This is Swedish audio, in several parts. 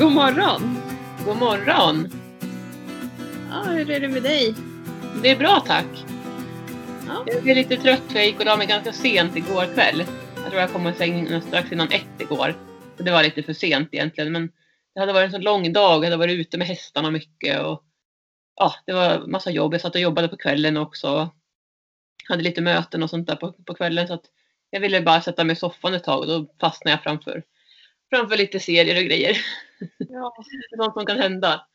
God morgon! God morgon! Ja, hur är det med dig? Det är bra tack. Ja. Jag är lite trött för jag gick och la mig ganska sent igår kväll. Jag tror jag kom i säng strax innan ett igår. Så det var lite för sent egentligen men det hade varit en så lång dag. Jag hade varit ute med hästarna mycket och ja, det var massa jobb. Jag satt och jobbade på kvällen också. Hade lite möten och sånt där på, på kvällen så att jag ville bara sätta mig i soffan ett tag och då fastnade jag framför, framför lite serier och grejer. Ja, Det är sånt som kan hända.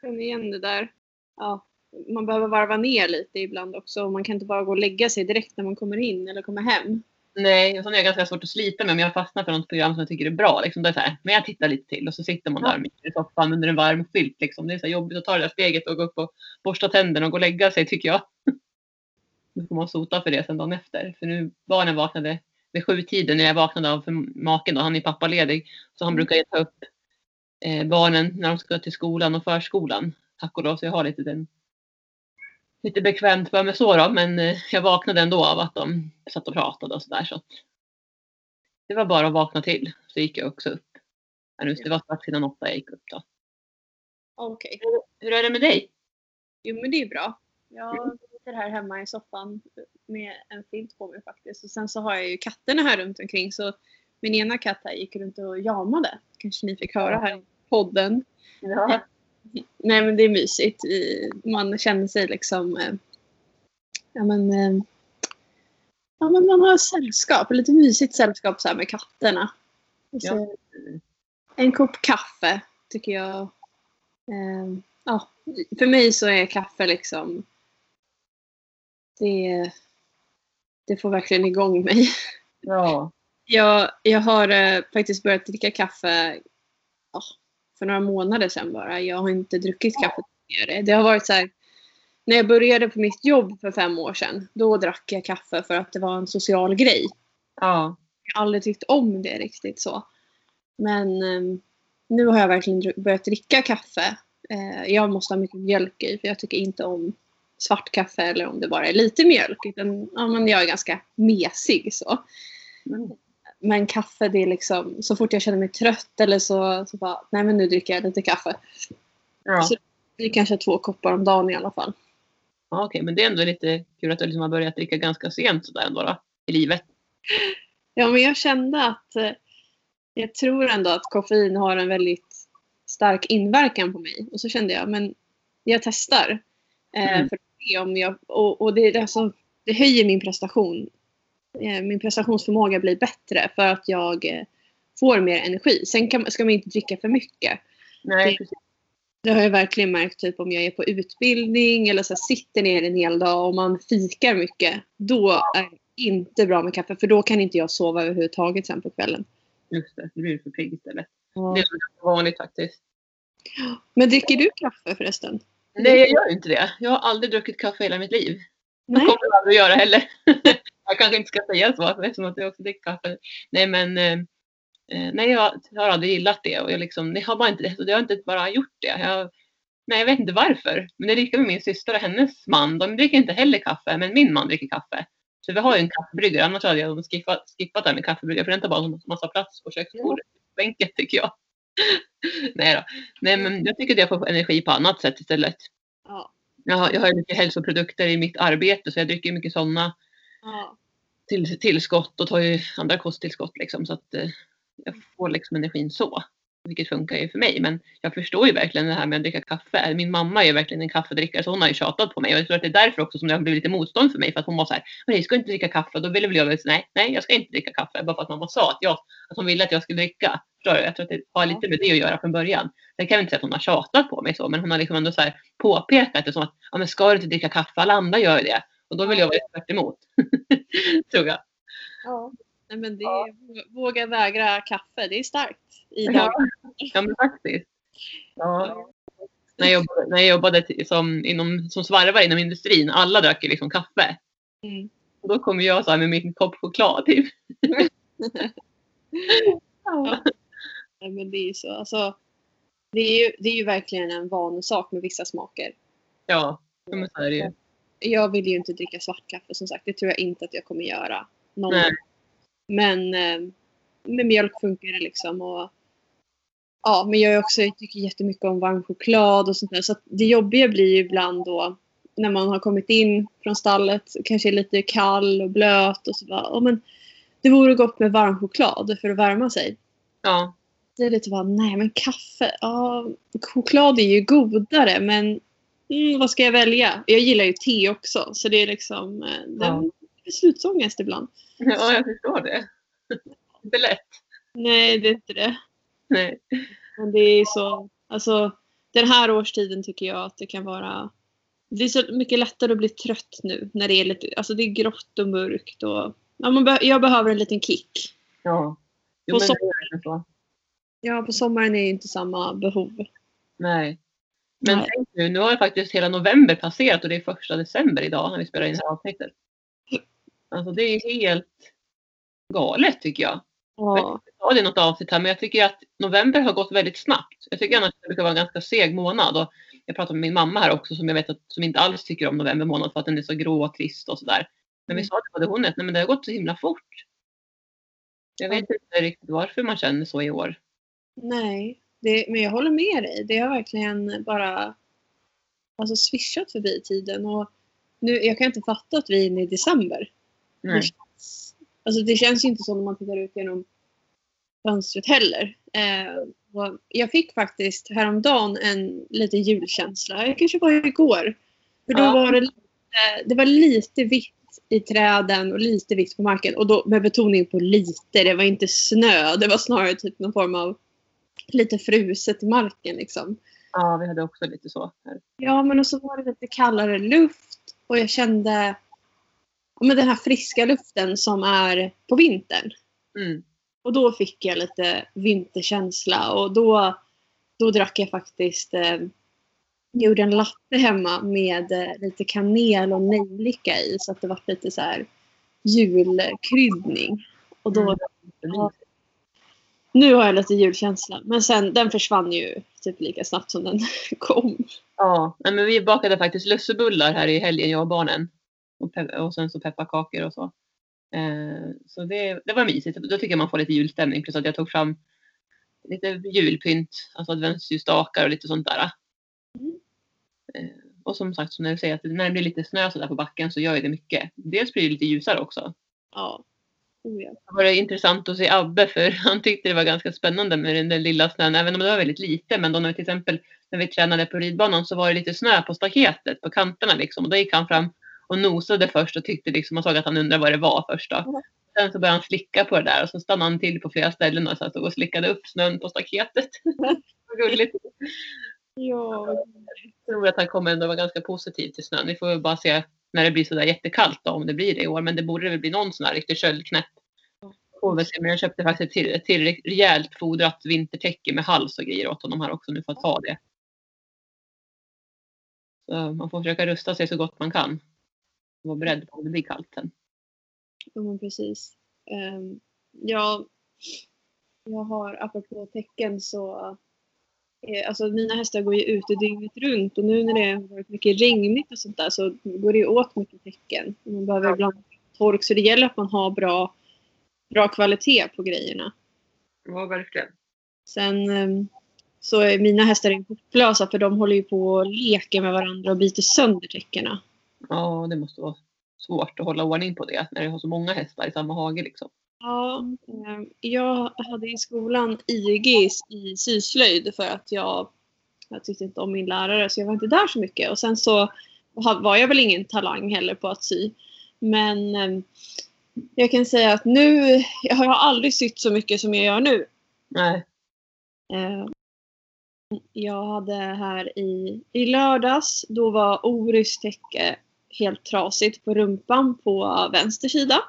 känner igen det där. Ja, man behöver varva ner lite ibland också. Man kan inte bara gå och lägga sig direkt när man kommer in eller kommer hem. Nej, och sånt är ganska svårt att slita med om jag fastnar för något program som jag tycker är bra. Liksom, då är det så här, men jag tittar lite till och så sitter man Ja. där mitt i soffan under en varm filt. Liksom. Det är så jobbigt att ta det där steget och gå upp och borsta tänderna och gå och lägga sig tycker jag. Nu får man sota för det sen dagen efter. För nu barnen vaknade vid sjutiden när jag vaknade av för maken då, han är pappaledig. Så han Mm. brukar ta upp eh, barnen när de ska till skolan och förskolan. Tack och lov så jag har lite den lite bekvämt för mig så då, men eh, jag vaknade ändå av att de satt och pratade och sådär. Så det var bara att vakna till, så gick jag också upp. Det var strax innan åtta jag gick upp då. Okej. Hur är det med dig? Jo, men det är bra. Jag sitter här hemma i soffan med en filt på mig faktiskt. Och sen så har jag ju katterna här runt omkring. Så min ena katt här gick runt och jamade. Kanske ni fick höra här i podden. Ja. Nej men det är mysigt. Man känner sig liksom... eh, Ja men... eh, Ja men man har sällskap. Lite mysigt sällskap så här med katterna. Så En kopp kaffe tycker jag. eh, Ja, för mig så är kaffe liksom... Det, det får verkligen igång mig. ja. Jag, jag har eh, faktiskt börjat dricka kaffe ja, för några månader sedan bara. Jag har inte druckit kaffe tidigare. Det har varit så här, när jag började på mitt jobb för fem år sedan, då drack jag kaffe för att det var en social grej. Ja. Jag har aldrig tyckt om det riktigt så. Men eh, nu har jag verkligen börjat dricka kaffe. Eh, jag måste ha mycket mjölk i för jag tycker inte om svart kaffe eller om det bara är lite mjölk. Utan, ja, men jag är ganska mesig så. Mm. Men kaffe det är liksom, så fort jag känner mig trött eller så, så bara, nej men nu dricker jag lite kaffe. ja. Så- Det är kanske två koppar om dagen i alla fall. ja Okej, men det är ändå lite kul att du liksom har börjat dricka ganska sent sådär ändå då, i livet. Ja men jag kände att eh, jag tror ändå att koffein har en väldigt stark inverkan på mig. Och så kände jag, men jag testar. Eh, Mm. för se om jag, och, och det, är det, höjer min prestation. Eh, min prestationsförmåga blir bättre för att jag eh, får mer energi. Sen kan, ska man inte dricka för mycket. Nej, Det-. Det har jag verkligen märkt typ om jag är på utbildning eller så sitter ner en hel dag och man fikar mycket. Då är det inte bra med kaffe för då kan inte jag sova överhuvudtaget sen på kvällen. Just det, det blir för pigg istället. Det är vanligt faktiskt. Men dricker du kaffe förresten? Nej, jag gör inte det. Jag har aldrig druckit kaffe hela mitt liv. Det Nej. kommer jag aldrig att göra heller. jag kanske inte ska säga så eftersom att jag också dricker kaffe. Nej men eh, eh, nej, jag har aldrig gillat det och jag liksom, det har bara inte, jag har inte bara gjort det. Jag, nej, jag vet inte varför. Men det är lika med min syster och hennes man. De dricker inte heller kaffe, men min man dricker kaffe. Så vi har ju en kaffebryggare. Annars hade jag skippat, skippat det här med kaffebryggare för den tar bara en massa plats på köksbordet. Bänken tycker jag. nej då. Nej men jag tycker att jag får energi på annat sätt istället. Ja. Jag har, jag har mycket hälsoprodukter i mitt arbete så jag dricker mycket sådana ja. till, tillskott och tar ju andra kosttillskott liksom så att eh, jag får liksom energin så. Vilket funkar ju för mig. Men jag förstår ju verkligen det här med att dricka kaffe. Min mamma är ju verkligen en kaffedrickare så hon har ju tjatat på mig. Och jag tror att det är därför också som det har blivit lite motstånd för mig. För att hon var så här, nej ska du inte dricka kaffe? Då ville väl jag säga nej, nej jag ska inte dricka kaffe. Bara för att mamma sa att, jag, att hon ville att jag skulle dricka. Förstår du? Jag tror att det har lite med det att göra från början. Sen kan jag inte säga att hon har tjatat på mig så. Men hon har liksom ändå så här påpekat det som att, ja men ska du inte dricka kaffe? Alla andra gör ju det. Och då vill jag vara tvärt emot. tror jag. ja. Nej, men det är, våga vägra kaffe, det är starkt. I Ja. dag. Ja men faktiskt. Ja. När jag jobbade, när jag jobbade som, inom, som svarvare inom industrin, alla drack ju liksom kaffe. Mm. Och då kom jag så här med min kopp choklad typ. Ja. Nej, men det är ju så. Alltså, det, är ju, det är ju verkligen en vanesak med vissa smaker. Ja, men så är det ju. Jag vill ju inte dricka svartkaffe som sagt. Det tror jag inte att jag kommer göra. Någon. Men eh, med mjölk funkar det liksom. Och Ja, men jag, är också, jag tycker jättemycket om varm choklad och sånt där. Så det jobbiga blir ju ibland då när man har kommit in från stallet, kanske är lite kall och blöt och så bara, ja, men det vore gott med varm choklad för att värma sig. Ja. Det är lite bara, nej men kaffe, ja, choklad är ju godare men mm, vad ska jag välja? Jag gillar ju te också så det är liksom, eh, det Ja. är beslutsångest ibland. ja, jag förstår det. Inte lätt. Nej, det är inte det. Nej. Men det är så, alltså den här årstiden tycker jag att det kan vara det är så mycket lättare att bli trött nu när det är lite, alltså det är grått och mörkt och ja, man be, jag behöver en liten kick. Ja. Jo, det verkligen så. Ja, på sommaren är ju inte samma behov. Nej. Men Nej. tänk nu, nu har ju faktiskt hela november passerat och det är första december idag när vi spelar in det här avsnittet. Alltså det är helt galet tycker jag. Ja, Ja, det något avsnitt här, men jag tycker att november har gått väldigt snabbt. Jag tycker annars att det brukar vara en ganska seg månad. Och jag pratar med min mamma här också som jag vet att som inte alls tycker om november månad för att den är så grå och trist och sådär. Men vi Mm. sa till både hon jag, nej men det har gått så himla fort. Jag vet inte riktigt varför man känner så i år. nej. Det, men jag håller med dig. Det har verkligen bara alltså, swishat förbi tiden. Och nu, jag kan inte fatta att vi är inne i december. Nej. Alltså det känns ju inte så när man tittar ut genom fönstret heller. Eh, jag fick faktiskt häromdagen en liten julkänsla. Jag kanske var igår. För då Ja. var det, lite, det var lite vitt i träden och lite vitt på marken. Och då med betoning på lite. Det var inte snö. Det var snarare typ någon form av lite fruset i marken liksom. Ja, vi hade också lite så här. Ja, men och så var det lite kallare luft och jag kände men den här friska luften som är på vintern. Mm. Och då fick jag lite vinterkänsla och då, då drack jag faktiskt eh, gjorde en latte hemma med eh, lite kanel och nejlika i så att det var lite så här julkryddning. Och då, Mm. Ja. Nu har jag lite julkänsla men sen den försvann ju typ lika snabbt som den kom. Ja, men vi bakade faktiskt lussebullar här i helgen, jag och barnen. Och, och sen så pepparkakor och så. Eh, så det, det var mysigt. Då tycker jag man får lite julstämning. Plus att jag tog fram lite julpynt, alltså adventsljusstakar och lite sånt där. Mm. Eh, och som sagt, som när du säger, att när det blir lite snö så där på backen så gör det mycket. Dels blir det lite ljusare också. Ja. Oh, ja. Det var det intressant att se Abbe för han tyckte det var ganska spännande med den där lilla snön. Även om det var väldigt lite. Men då när vi till exempel när vi tränade på ridbanan så var det lite snö på staketet på kanterna liksom. Och då gick han fram och nosade först och tyckte liksom, man såg att han undrade vad det var först då. Mm. Sen så började han slicka på det där och så stannade han till på flera ställen och så stod och slickade upp snön på staketet. Vad gulligt. Ja. Jag tror att han kommer ändå vara ganska positiv till snön. Vi får väl bara se när det blir sådär jättekallt då, om det blir det i år. Men det borde väl bli någon sån här riktig köldknäpp. Får väl se. Men jag köpte faktiskt till, till rejält fodrat vintertäcke med hals och grejer åt honom här också nu för att ha det. Så man får försöka rusta sig så gott man kan. Vara beredd på om det blir kallt sen. Ja, men precis. Um, jag, jag har, apropå tecken så eh, Alltså mina hästar går ju ute dygnet runt och nu när det har varit mycket regnigt och sånt där så går det ju åt mycket tecken. Man behöver Ja. ibland tork så det gäller att man har bra, bra kvalitet på grejerna. Ja, verkligen. Sen ehm, så är mina hästar hopplösa för de håller ju på och leker med varandra och biter sönder täckena. Ja, det måste vara svårt att hålla ordning på det när det har så många hästar i samma hage liksom. Ja, ehm, jag hade i skolan IG i syslöjd för att jag, jag tyckte inte om min lärare så jag var inte där så mycket. Och sen så var jag väl ingen talang heller på att sy. Men ehm, jag kan säga att nu, jag har aldrig sytt så mycket som jag gör nu. Nej. Eh, Jag hade här i, i lördags, då var Orys täcke helt trasigt på rumpan på vänster sida.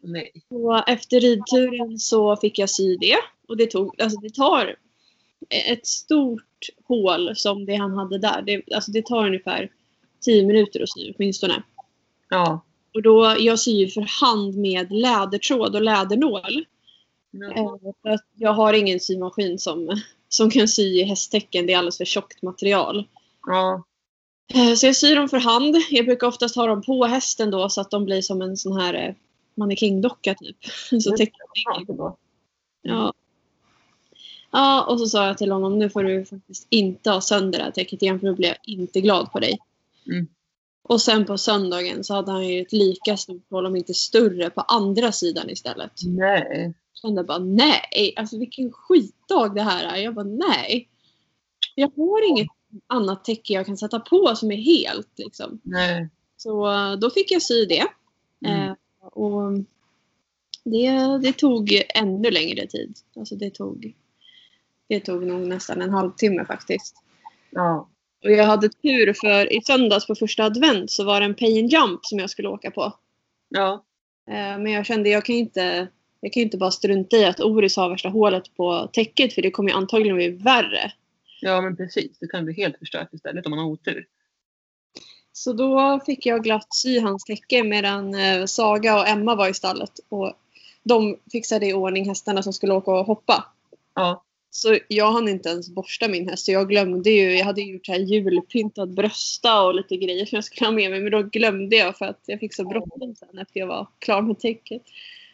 Nej. Och efter ridturen så fick jag sy det. Och det, tog, alltså det tar ett stort hål som det han hade där. Det, alltså det tar ungefär 10 minuter att sy åtminstone. Ja. Och då, jag syr för hand med lädertråd och lädernål. Ja. Eh, jag har ingen symaskin som, som kan sy i hästtäcken. Det är alldeles för tjockt material. ja. Eh, Så jag syr dem för hand. Jag brukar oftast ha dem på hästen då så att de blir som en sån här eh, mannekängdocka typ. Så täcker var. Ja. Ja, och så sa jag till honom nu får du faktiskt inte ha sönder det här täcket igen för då blir jag inte glad på dig. Mm. Och sen på söndagen så hade han ju ett lika stort hål, om inte större, på andra sidan istället. Nej. Jag kände bara nej, alltså vilken skitdag det här är. Jag bara nej. Jag har inget annat täcke jag kan sätta på som är helt liksom. Nej. Så eh, då fick jag sy det. Mm. Eh, och det, det tog ännu längre tid. Alltså det tog, det tog nog nästan en halvtimme faktiskt. Ja. Och jag hade tur för i söndags på första advent så var det en pay and jump som jag skulle åka på. Ja. Eh, men jag kände jag kan inte jag kan ju inte bara strunta i att Oris har värsta hålet på täcket för det kommer ju antagligen bli värre. Ja men precis. Det kan bli helt förstört istället om man har otur. Så då fick jag glatt sy hans täcke medan eh, Saga och Emma var i stallet. Och de fixade i ordning hästarna som skulle åka och hoppa. Ja. Så jag hann inte ens borsta min häst. Så jag glömde ju. Jag hade gjort så här julpyntad brösta och lite grejer som jag skulle ha med mig. Men då glömde jag för att jag fick så bråttom sen efter jag var klar med täcket.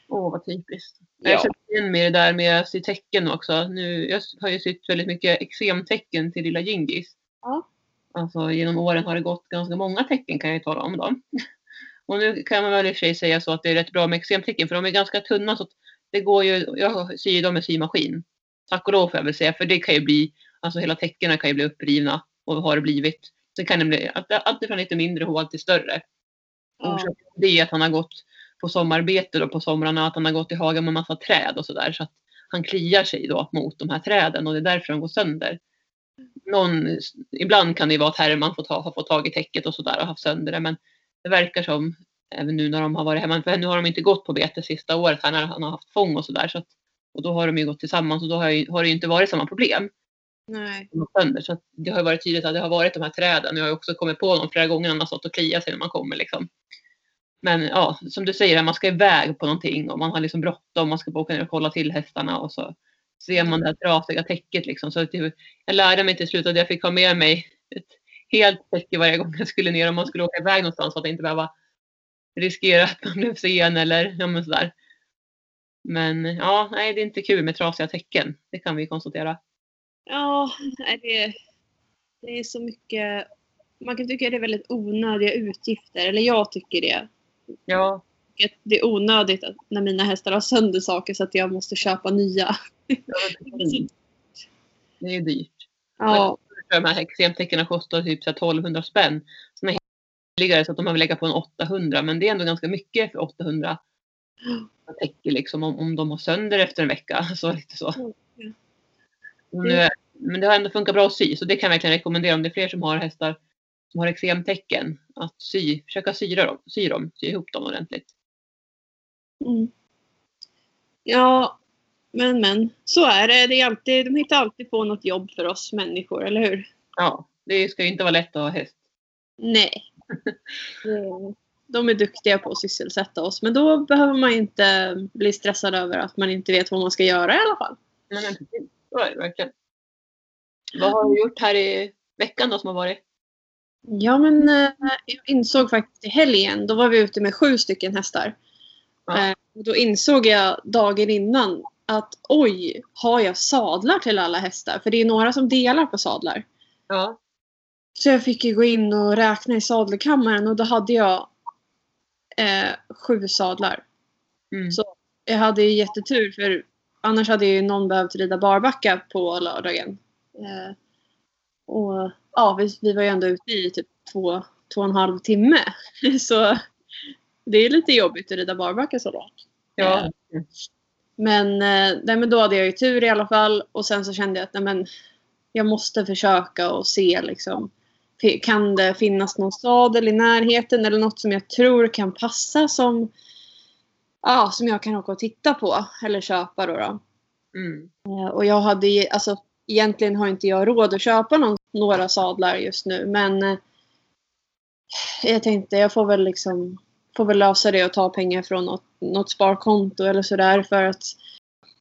Åh vad typiskt. Ja. Jag känner igen mig i det där med att sy tecken också. Nu, jag har ju sytt väldigt mycket eksemtecken till lilla Gingis. Ja. Alltså genom åren har det gått ganska många tecken kan jag ju tala om dem. Och nu kan man väl i och för sig säga så att det är rätt bra med eksemtecken för de är ganska tunna så det går ju, jag syr dem med symaskin. Tack och lov får jag väl säga för det kan ju bli, alltså hela täckena kan ju bli upprivna och har det blivit. Sen kan det bli att- allt från lite mindre hål till större. Ja. Till det är att han har gått på sommarbete då på somrarna, att han har gått i hagen med massa träd och sådär. Så att han kliar sig då mot de här träden och det är därför de går sönder. Någon, ibland kan det ju vara att Herman får ta, har fått tag i täcket och sådär och haft sönder det. Men det verkar som, även nu när de har varit hemma, för nu har de inte gått på bete sista året här när han har haft fång och sådär. Så att, och då har de ju gått tillsammans och då har, ju, har det ju inte varit samma problem. Nej. Sönder. Så det har varit tydligt att det har varit de här träden. Jag har också kommit på dem flera gånger när han har stått och kliat sig när man kommer. Liksom. Men ja, som du säger, man ska iväg på någonting och man har liksom bråttom. Man ska bara åka ner och kolla till hästarna och så ser man det här trasiga täcket. Liksom. Så typ, jag lärde mig till slut att jag fick ha med mig ett helt täcke varje gång jag skulle ner om man skulle åka iväg någonstans så att inte behöva riskera att man blev sen eller ja, men sådär. Men ja, nej, det är inte kul med trasiga täcken. Det kan vi konstatera. Ja, det, det är så mycket. Man kan tycka det är väldigt onödiga utgifter. Eller jag tycker det. Ja, Det är onödigt att, när mina hästar har sönder saker så att jag måste köpa nya. ja det är dyrt. Ja, för de här eksemtäckena kostar typ så här 1200 spänn. Såna här billigare så att de har legat på en 800 men det är ändå ganska mycket för 800 täcke liksom om, om de har sönder efter en vecka. Så lite så. Men, men det har ändå funkat bra att sy så det kan jag verkligen rekommendera om det är fler som har hästar som har eksemtecken att sy, försöka syra dem, sy dem, sy ihop dem ordentligt. mm. ja men men. Så är det. det är alltid, de hittar alltid på något jobb för oss människor, eller hur? Ja, det ska ju inte vara lätt att ha häst. Nej. De är duktiga på att sysselsätta oss. Men då behöver man inte bli stressad över att man inte vet vad man ska göra i alla fall. Men, men precis, så är det verkligen. Vad har du gjort här i veckan då som har varit? Ja, men eh, jag insåg faktiskt i helgen, då var vi ute med sju stycken hästar. Ja. Eh, och då insåg jag dagen innan att oj, har jag sadlar till alla hästar? För det är några som delar på sadlar. Ja. Så jag fick ju gå in och räkna i sadelkammaren och då hade jag eh, sju sadlar. Mm. Så jag hade ju jättetur för annars hade ju någon behövt rida barbacka på lördagen. Eh, och ja, vi, vi var ju ändå ute i typ två, två och en halv timme. Så det är lite jobbigt att rida barbacka så långt. Ja. Men, eh, nej, men då hade jag ju tur i alla fall och sen så kände jag att nej, men, jag måste försöka och se liksom. Kan det finnas någon sadel i närheten eller något som jag tror kan passa som, ja, som jag kan åka och titta på eller köpa då. då. Mm. Eh, Och jag hade alltså egentligen har inte jag råd att köpa någon, några sadlar just nu men eh, jag tänkte jag får väl liksom får väl lösa det och ta pengar från något, något sparkonto eller sådär för att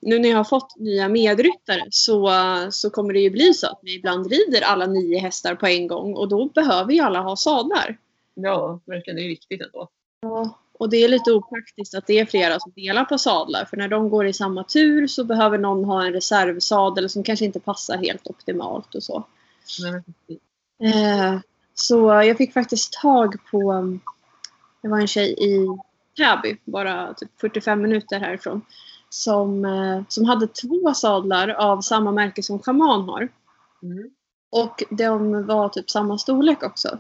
nu när jag har fått nya medryttare så, så kommer det ju bli så att vi ibland rider alla nio hästar på en gång och då behöver ju alla ha sadlar. Ja, verkligen. Det är viktigt ändå. Och och det är lite opraktiskt att det är flera som delar på sadlar. För när de går i samma tur så behöver någon ha en reservsadel som kanske inte passar helt optimalt och så. Eh, så jag fick faktiskt tag på, det var en tjej i Täby, bara typ 45 minuter härifrån. Som, eh, som hade två sadlar av samma märke som Shaman har. Mm. Och de var typ samma storlek också.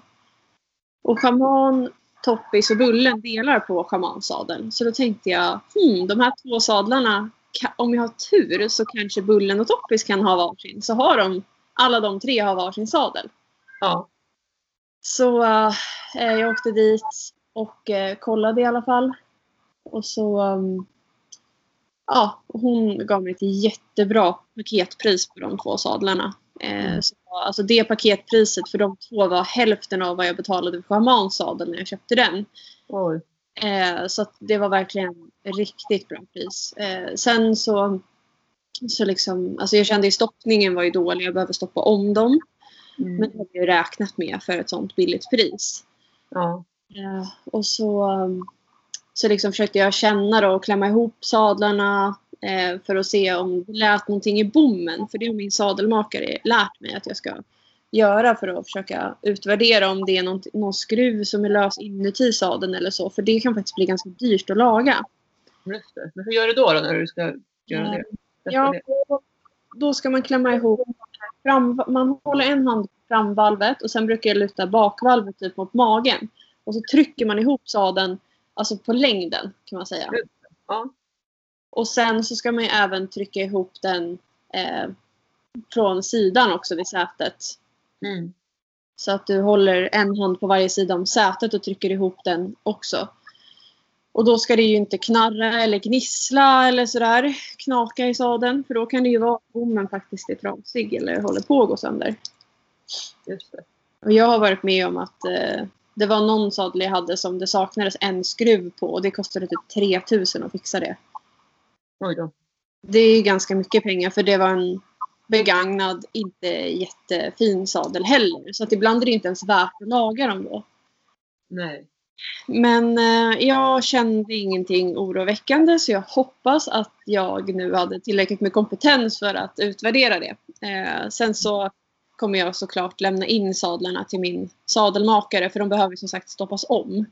Och Shaman, Toppis och Bullen delar på Shaman-sadeln. Så då tänkte jag, hmm, de här två sadlarna, om jag har tur så kanske Bullen och Toppis kan ha varsin. Så har de, alla de tre har varsin sadel. Ja. Så eh, jag åkte dit och eh, kollade i alla fall. Och så um, ja, hon gav mig ett jättebra paketpris på de två sadlarna. Eh, Mm. så, alltså det paketpriset för de två var hälften av vad jag betalade för Shamans sadel när jag köpte den. Oj. Eh, så att det var verkligen riktigt bra pris. Eh, sen så, så liksom, alltså jag kände ju stoppningen var ju dålig. Jag behöver stoppa om dem. Mm. Men det hade jag räknat med för ett sånt billigt pris. Ja. Och så, så liksom försökte jag känna då och klämma ihop sadlarna för att se om det lät någonting i bommen. För det har min sadelmakare lärt mig att jag ska göra för att försöka utvärdera om det är någon, någon skruv som är lös inuti sadeln eller så. För det kan faktiskt bli ganska dyrt att laga. Just det. Men hur gör du då, då när du ska göra det? Ja, då, då ska man klämma ihop. Fram, man håller en hand på framvalvet och sen brukar jag luta bakvalvet typ mot magen. Och så trycker man ihop sadeln alltså på längden kan man säga. Ja. Och sen så ska man ju även trycka ihop den eh, från sidan också vid sätet. Mm. Så att du håller en hand på varje sida om sätet och trycker ihop den också. Och då ska det ju inte knarra eller gnissla eller sådär. Knaka i sadeln. För då kan det ju vara att bommen faktiskt är trasig eller håller på att gå sönder. Just det. Och jag har varit med om att eh, det var någon sadel jag hade som det saknades en skruv på och det kostade typ 3000 att fixa det. Oj då. Det är ganska mycket pengar för det var en begagnad, inte jättefin sadel heller. Så att ibland är det inte ens värt att laga dem då. Nej. Men eh, jag kände ingenting oroväckande så jag hoppas att jag nu hade tillräckligt med kompetens för att utvärdera det. Eh, sen så kommer jag såklart lämna in sadlarna till min sadelmakare för de behöver som sagt stoppas om.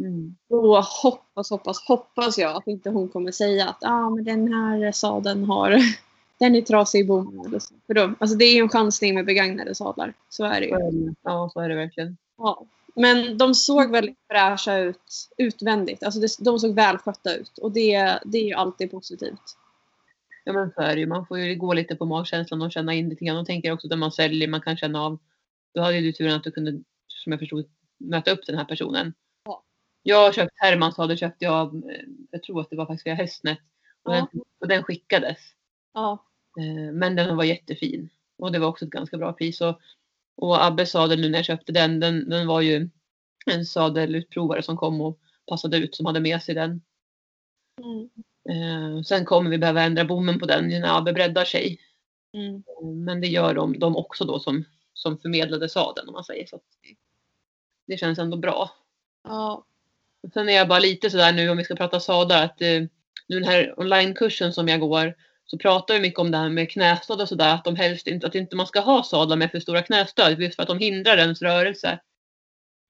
Mm. Då hoppas, hoppas, hoppas jag att inte hon kommer säga att ah, men den här sadeln har den är trasig i bommen. För då, alltså det är ju en chansning med begagnade sadlar. Så är det ju. Ja, så är det verkligen. Ja. Men de såg väldigt fräscha ut utvändigt. Alltså det, de såg välskötta ut. Och det, det är ju alltid positivt. Ja men så är det ju. Man får ju gå lite på magkänslan och känna in lite grann. Och tänker också när man säljer, man kan känna av. Då hade ju du turen att du kunde, som jag förstod, möta upp den här personen. Ja. Jag har köpt Hermans sadel köpte jag eh, jag tror att det var faktiskt via Hästnet. Och, Ja. den, och den skickades. Ja. Eh, Men den var jättefin. Och det var också ett ganska bra pris. Och, och Abbes sadel nu när jag köpte den, den, den var ju en sadelutprovare som kom och passade ut som hade med sig den. Mm. Eh, sen kommer vi behöva ändra bommen på den när Abbe breddar sig. Mm. Men det gör de, de också då som, som förmedlade sadeln om man säger så. Det känns ändå bra. Ja. Sen är jag bara lite sådär nu om vi ska prata sadlar att eh, nu den här onlinekursen som jag går så pratar vi mycket om det här med knästöd och sådär att de helst inte, att inte man ska ha sadlar med för stora knästöd just för att de hindrar ens rörelse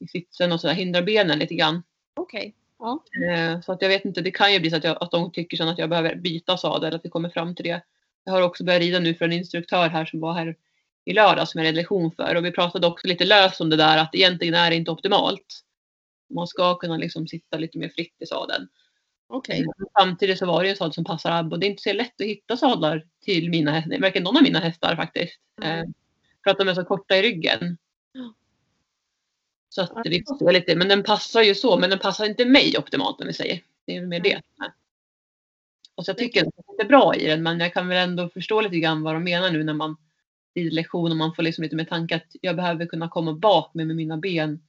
i sitsen och sådär, hindrar benen lite grann. Okej. Ja. Eh, Så att jag vet inte, det kan ju bli så att, jag, att de tycker sen att jag behöver byta sadel, att vi kommer fram till det. Jag har också börjat rida nu för en instruktör här som var här i lördag som jag ledde lektion för och vi pratade också lite löst om det där att egentligen är det inte optimalt. Man ska kunna liksom sitta lite mer fritt i sadeln. Okej. Men Samtidigt så var det en sadel som passar Abbe och det är inte så lätt att hitta sadlar till mina hästar, verkligen någon av mina hästar faktiskt. Mm. För att de är så korta i ryggen. Så att vi får lite, men den passar ju så, men den passar inte mig optimalt om vi säger. Det är mer det. Och så jag tycker att det är bra i den, men jag kan väl ändå förstå lite grann vad de menar nu när man i lektion och man får liksom lite med tanke att jag behöver kunna komma bak med, med mina ben.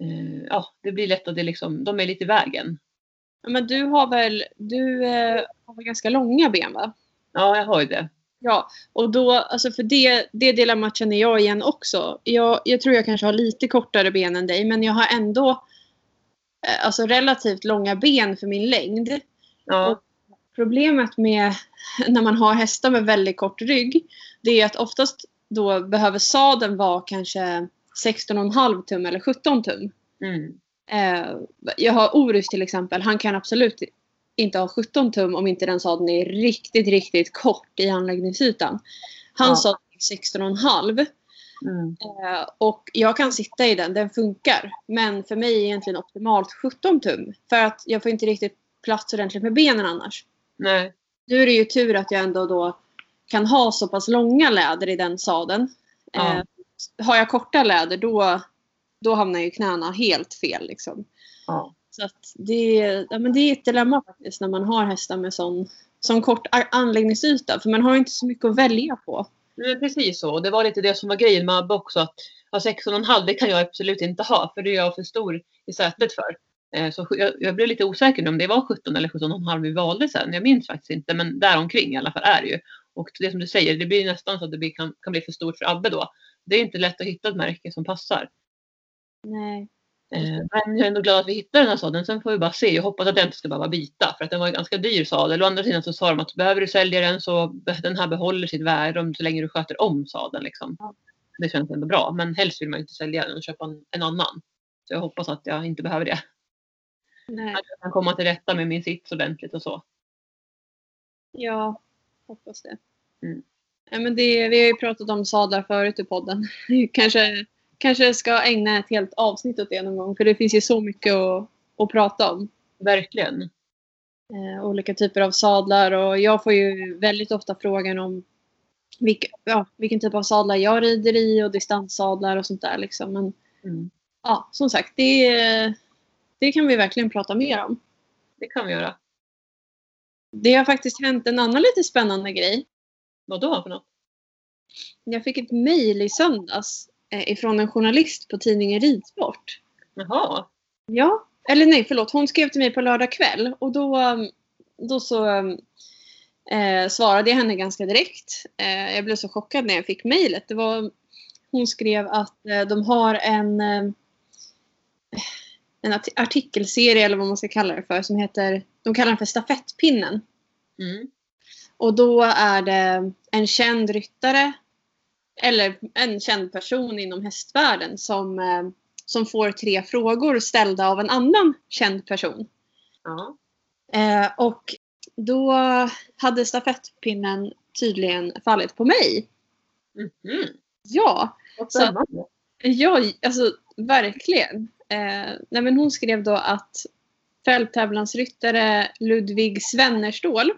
Eh, ja, det blir lätt att det liksom, de är lite i vägen. Men du har väl, du eh, har väl ganska långa ben va? Ja, jag har ju det. Ja, och då, alltså för det, det dilemmat känner jag igen också. Jag, jag tror jag kanske har lite kortare ben än dig, men jag har ändå eh, alltså relativt långa ben för min längd. Ja. Problemet med när man har hästar med väldigt kort rygg det är att oftast då behöver sadeln vara kanske 16,5 tum eller 17 tum. Mm. Eh, jag har Orus till exempel. Han kan absolut inte ha 17 tum om inte den sadeln är riktigt, riktigt kort i anläggningsytan. Han Ja. sa 16,5 Mm. eh, och jag kan sitta i den, den funkar. Men för mig är egentligen optimalt 17 tum. För att jag får inte riktigt plats ordentligt med benen annars. Nej. Nu är det ju tur att jag ändå då kan ha så pass långa läder i den sadeln. Ja. Eh, har jag korta läder då, då hamnar ju knäna helt fel. Liksom. Ja. Så att det, ja, men det är ett dilemma faktiskt när man har hästar med sån, sån kort anläggningsyta. För man har ju inte så mycket att välja på. Men precis så. Och Det var lite det som var grejen med Abbe också. Att ja, 16,5 det kan jag absolut inte ha. För det är jag för stor i sätet för. Eh, Så jag, jag blev lite osäker om det var 17 eller 17,5 vi valde sen. Jag minns faktiskt inte. Men däromkring i alla fall är det ju. Och det som du säger, det blir nästan så att det blir, kan, kan bli för stort för Abbe då. Det är inte lätt att hitta ett märke som passar. Nej. Eh, Men jag är ändå glad att vi hittade den här sadeln. Sen får vi bara se. Jag hoppas att den inte ska behöva byta. För att den var en ganska dyr sadel. Å andra sidan så sa de att behöver du sälja den så den här behåller sitt värde så länge du sköter om sadeln. Liksom. Ja. Det känns ändå bra. Men helst vill man inte sälja den och köpa en, en annan. Så jag hoppas att jag inte behöver det. Nej. Att jag kan komma till rätta med min sits ordentligt och så. Ja, hoppas det. Mm. Ja, men det. Vi har ju pratat om sadlar förut i podden. kanske, kanske ska ägna ett helt avsnitt åt det någon gång. För det finns ju så mycket att, att prata om. Verkligen. eh, olika typer av sadlar och jag får ju väldigt ofta frågan om vilka, ja, vilken typ av sadlar jag rider i och distanssadlar och sånt där. Liksom. Men Mm. ja, som sagt, det, det kan vi verkligen prata mer om. Det kan vi göra. Det har faktiskt hänt en annan lite spännande grej. Vad då för något? Jag fick ett mejl i söndags eh, ifrån en journalist på tidningen Ridsport. Jaha. Ja, eller nej förlåt. Hon skrev till mig på lördag kväll och då, um, då så um, eh, svarade jag henne ganska direkt. Eh, jag blev så chockad när jag fick mejlet. Hon skrev att eh, de har en, eh, en art- artikelserie eller vad man ska kalla det för som heter, de kallar den för stafettpinnen. Mm. Och då är det en känd ryttare eller en känd person inom hästvärlden som, eh, som får tre frågor ställda av en annan känd person. Ja. Eh, och då hade stafettpinnen tydligen fallit på mig. Mhm. Ja, Vad Så- ja alltså verkligen. Eh, nej, men hon skrev då att fälttävlansryttare Ludvig Svennerstål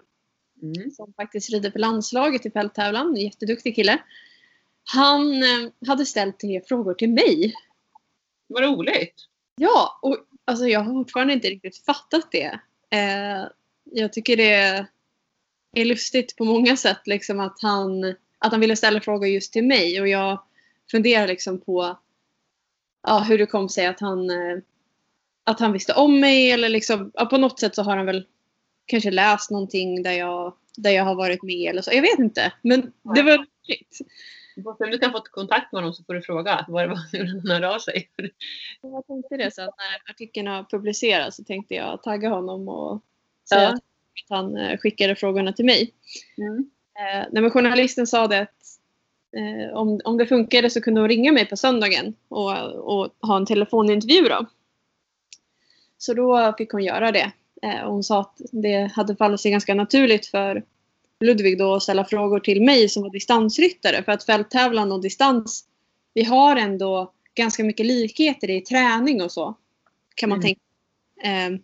Mm. som faktiskt rider för landslaget i fälttävlan, jätteduktig kille. Han eh, hade ställt tre frågor till mig. Vad roligt. Ja, och alltså, jag har fortfarande inte riktigt fattat det. Eh, jag tycker det är lustigt på många sätt liksom, att, han, att han ville ställa frågor just till mig och jag funderar liksom på ja, hur det kom sig att han, eh, att han visste om mig eller liksom, ja, på något sätt så har han väl kanske läst någonting där jag, där jag har varit med eller så. Jag vet inte. Men det var roligt. Om du kan få kontakt med honom så får du fråga vad det var hur han hörde av sig. Jag tänkte det så att när artikeln har publicerats så tänkte jag tagga honom och säga Ja. att han eh, skickade frågorna till mig. Mm. Eh, men journalisten sa det att eh, om, om det funkade så kunde hon ringa mig på söndagen och, och ha en telefonintervju då. Så då fick hon göra det. Eh, och hon sa att det hade fallit sig ganska naturligt för Ludvig då att ställa frågor till mig som var distansryttare. För att fälttävlan och distans, vi har ändå ganska mycket likheter i träning och så. Kan man Mm. tänka. Eh,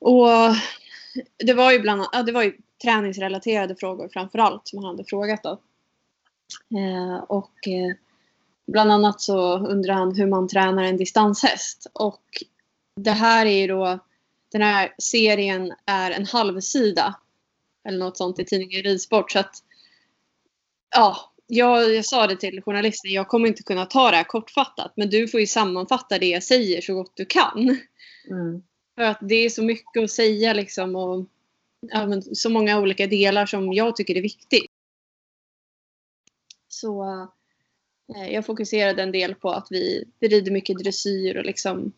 och det var ju bland annat, ja, det var ju träningsrelaterade frågor framför allt som han hade frågat då. Eh, och eh, bland annat så undrar han hur man tränar en distanshäst. Och det här är ju då, den här serien är en halvsida. Eller något sånt i tidningen Ridsport. Så att, ja, jag, jag sa det till journalisten, jag kommer inte kunna ta det här kortfattat. Men du får ju sammanfatta det jag säger så gott du kan. Mm. För att det är så mycket att säga liksom och ja, så många olika delar som jag tycker är viktigt. Så eh, jag fokuserade en del på att vi, vi rider mycket dressyr och liksom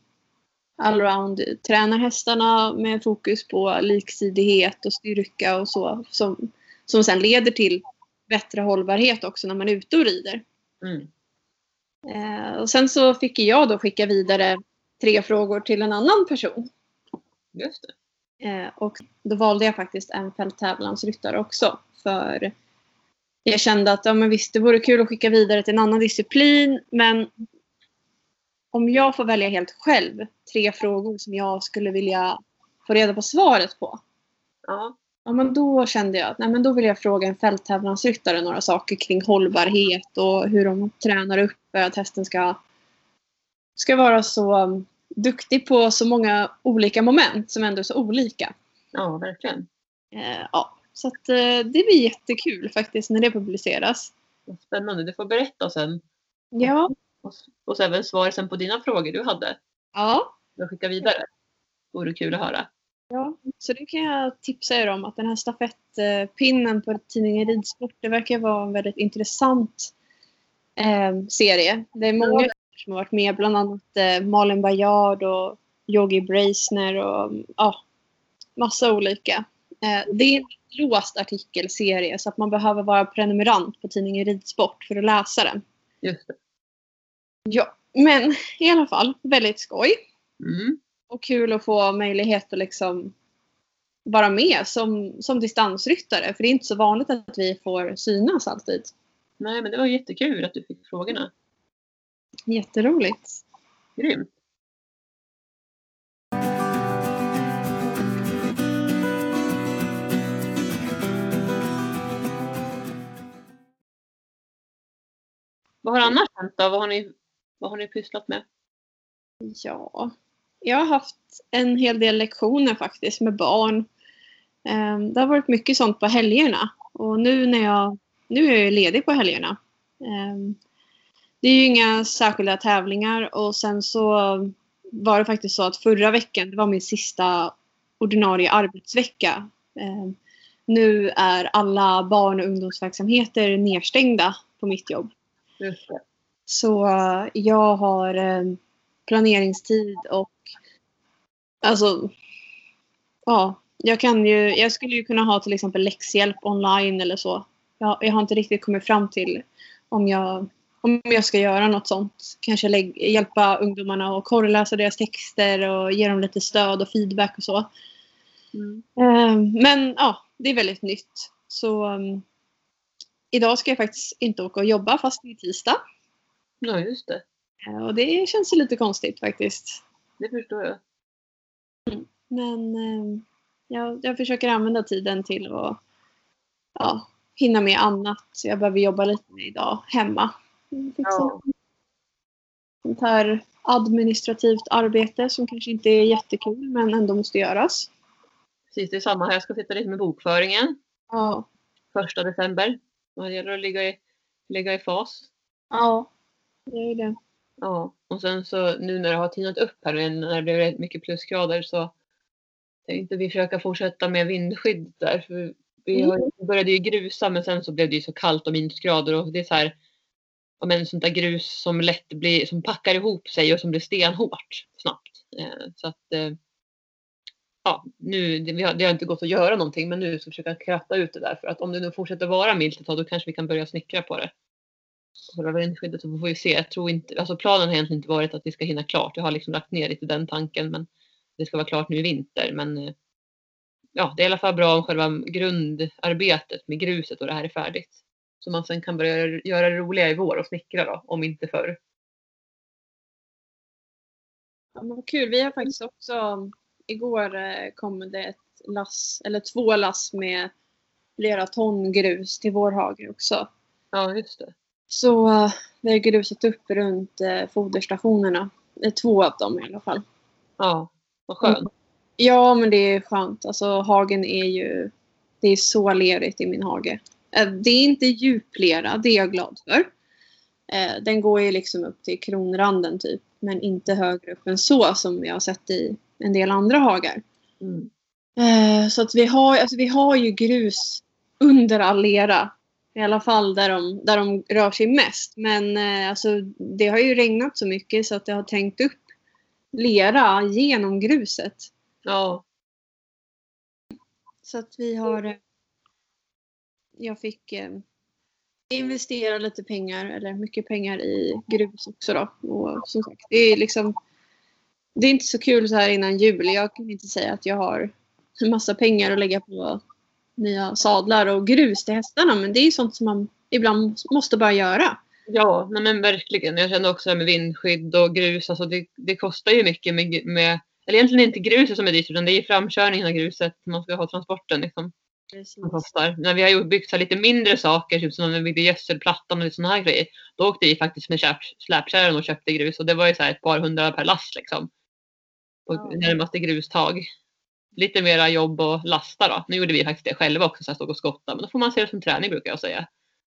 allround tränar hästarna med fokus på liksidighet och styrka och så. Som, som sen leder till bättre hållbarhet också när man är ute och rider. Mm. Eh, och sen så fick jag då skicka vidare tre frågor till en annan person. Just det. Eh, och då valde jag faktiskt en fälttävlansryttare också. För jag kände att ja, men visst, det vore kul att skicka vidare till en annan disciplin. Men om jag får välja helt själv tre frågor som jag skulle vilja få reda på svaret på. Ja. Ja, men då kände jag att nej, men då vill jag fråga en fälttävlansryttare några saker kring hållbarhet och hur de tränar upp att hästen ska, ska vara så duktig på så många olika moment som ändå är så olika. ja, verkligen. Eh, ja, så att, eh, det blir jättekul faktiskt när det publiceras. Spännande. Du får berätta sen. Ja, Och, och även svar sen på dina frågor du hade. ja, Jag skickar vidare. Vore kul att höra. ja. Så det kan jag tipsa er om att den här stafettpinnen på tidningen Ridsport det verkar vara en väldigt intressant eh, serie. Det är många som har varit med, bland annat eh, Malin Bajard och Yogi Breisner och ja, massa olika. Eh, det är en låst artikelserie så att man behöver vara prenumerant på tidningen Ridsport för att läsa den. Just det. Ja, men i alla fall väldigt skoj Mm. och kul att få möjlighet att liksom vara med som, som distansryttare. För det är inte så vanligt att vi får synas alltid. Nej, men det var jättekul att du fick frågorna. Jätteroligt. Grymt. Vad har annars hänt då? Vad har ni, vad har ni pysslat med? Ja, jag har haft en hel del lektioner faktiskt med barn. Ehm, Det har varit mycket sånt på helgerna. Och nu när jag, nu är jag ledig på helgerna. Ehm, Det är ju inga särskilda tävlingar och sen så var det faktiskt så att förra veckan, det var min sista ordinarie arbetsvecka. Ehm, Nu är alla barn och ungdomsverksamheter nedstängda på mitt jobb. Så eh, jag har eh, planeringstid och alltså ja, jag kan ju, jag skulle ju kunna ha till exempel läxhjälp online eller så. Jag, jag har inte riktigt kommit fram till om jag, om jag ska göra något sånt. Kanske lägg, hjälpa ungdomarna att korreläsa deras texter och ge dem lite stöd och feedback och så. Mm. Eh, Men ja, det är väldigt nytt. Så um, idag ska jag faktiskt inte åka och jobba fast det är tisdag. Ja, just det. Eh, Och det känns lite konstigt faktiskt. Det förstår jag. Men eh, jag, jag försöker använda tiden till att ja, hinna med annat. Jag behöver jobba lite med idag hemma. Mm, Fixa Ja. sånt här administrativt arbete som kanske inte är jättekul men ändå måste göras. Precis, det är samma här. Jag ska sitta lite med bokföringen. Ja, Första december. Det gäller att ligga i, ligga i fas. ja det är ju det. Ja, och sen så nu när det har tinat upp här när det blev rätt mycket plusgrader så tänkte vi försöka fortsätta med vindskydd där. För vi vi började ju grusa men sen så blev det ju så kallt och minusgrader och det är så här ja, men sånt där grus som lätt blir, som packar ihop sig och som blir stenhårt snabbt. Eh, så att eh, ja, nu, det, vi har, det har inte gått att göra någonting men nu så försöka kratta ut det där för att om det nu fortsätter vara milt ett tag då kanske vi kan börja snickra på det. Själva vindskyddet så får vi se. Jag tror inte, alltså planen har egentligen inte varit att vi ska hinna klart. Jag har liksom lagt ner lite den tanken men det ska vara klart nu i vinter. Men eh, ja, det är i alla fall bra om själva grundarbetet med gruset och det här är färdigt. Så man sen kan börja göra det roliga i vår och snickra då, om inte förr. Ja, men vad kul. Vi har faktiskt också, igår eh, kom det ett lass, eller två lass med flera ton grus till vår hage också. Ja, just det. Så eh, vi har grusat upp runt eh, foderstationerna. Två av dem i alla fall. Ja, vad skönt. Ja, men det är skönt. Alltså hagen är ju, det är så lerigt i min hage. Eh, Det är inte djuplera, det är jag glad för. Eh, Den går ju liksom upp till kronranden typ. Men inte högre upp än så som jag har sett i en del andra hagar. Mm. Eh, Så att vi har, alltså vi har ju grus under all lera. I alla fall där de, där de rör sig mest. Men eh, alltså, det har ju regnat så mycket så att det har trängt upp lera genom gruset. Ja. Så att vi har... eh, Jag fick eh, investera lite pengar, eller mycket pengar i grus också då. Och som sagt, det är liksom... Det är inte så kul så här innan jul. Jag kan inte säga att jag har en massa pengar att lägga på nya sadlar och grus till hästarna. Men det är sånt som man ibland måste bara göra. Ja, nej men verkligen. Jag känner också med vindskydd och grus. Alltså det, det kostar ju mycket med, med, eller egentligen inte gruset som är dyrt utan det är framkörningen av gruset. Man ska ha transporten liksom. Som kostar. När vi har byggt så lite mindre saker, typ som när vi byggde gödselplattan och sådana här grejer. Då åkte vi faktiskt med släpkärran och köpte grus och det var ju så här ett par hundra per last liksom. På Ja. närmaste grustag. Lite mera jobb och lasta då. Nu gjorde vi faktiskt det själva också, så här stod och skotta. Men då får man se det som träning brukar jag säga.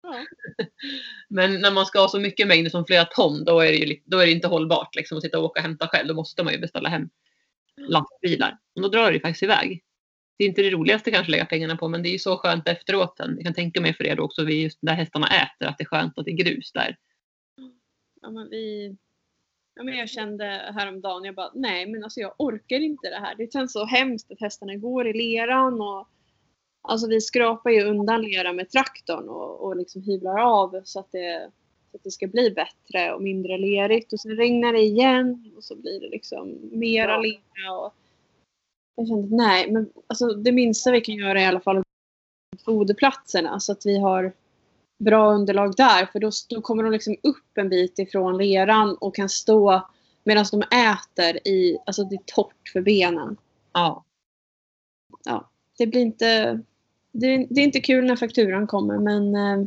Ja. Men när man ska ha så mycket mängder som flera ton, då är det ju då är det inte hållbart liksom, att sitta och åka och hämta själv. Då måste man ju beställa hem lastbilar. Och då drar det ju faktiskt iväg. Det är inte det roligaste kanske att lägga pengarna på, men det är ju så skönt efteråt sen. Jag kan tänka mig för er då också, vid just där hästarna äter, att det är skönt att det är grus där. Ja, men vi... ja, men jag kände häromdagen, jag bara nej men alltså jag orkar inte det här. Det känns så hemskt att hästarna går i leran och alltså vi skrapar ju undan lera med traktorn och, och liksom hyvlar av så att, det, så att det ska bli bättre och mindre lerigt och sen regnar det igen och så blir det liksom mera Ja. lera och jag kände nej men alltså det minsta vi kan göra är i alla fall foderplatserna så att vi har bra underlag där. För då, då kommer de liksom upp en bit ifrån leran och kan stå medan de äter i, alltså det är torrt för benen. Ja, Ja, det blir inte, det, är- det är inte kul när fakturan kommer men eh,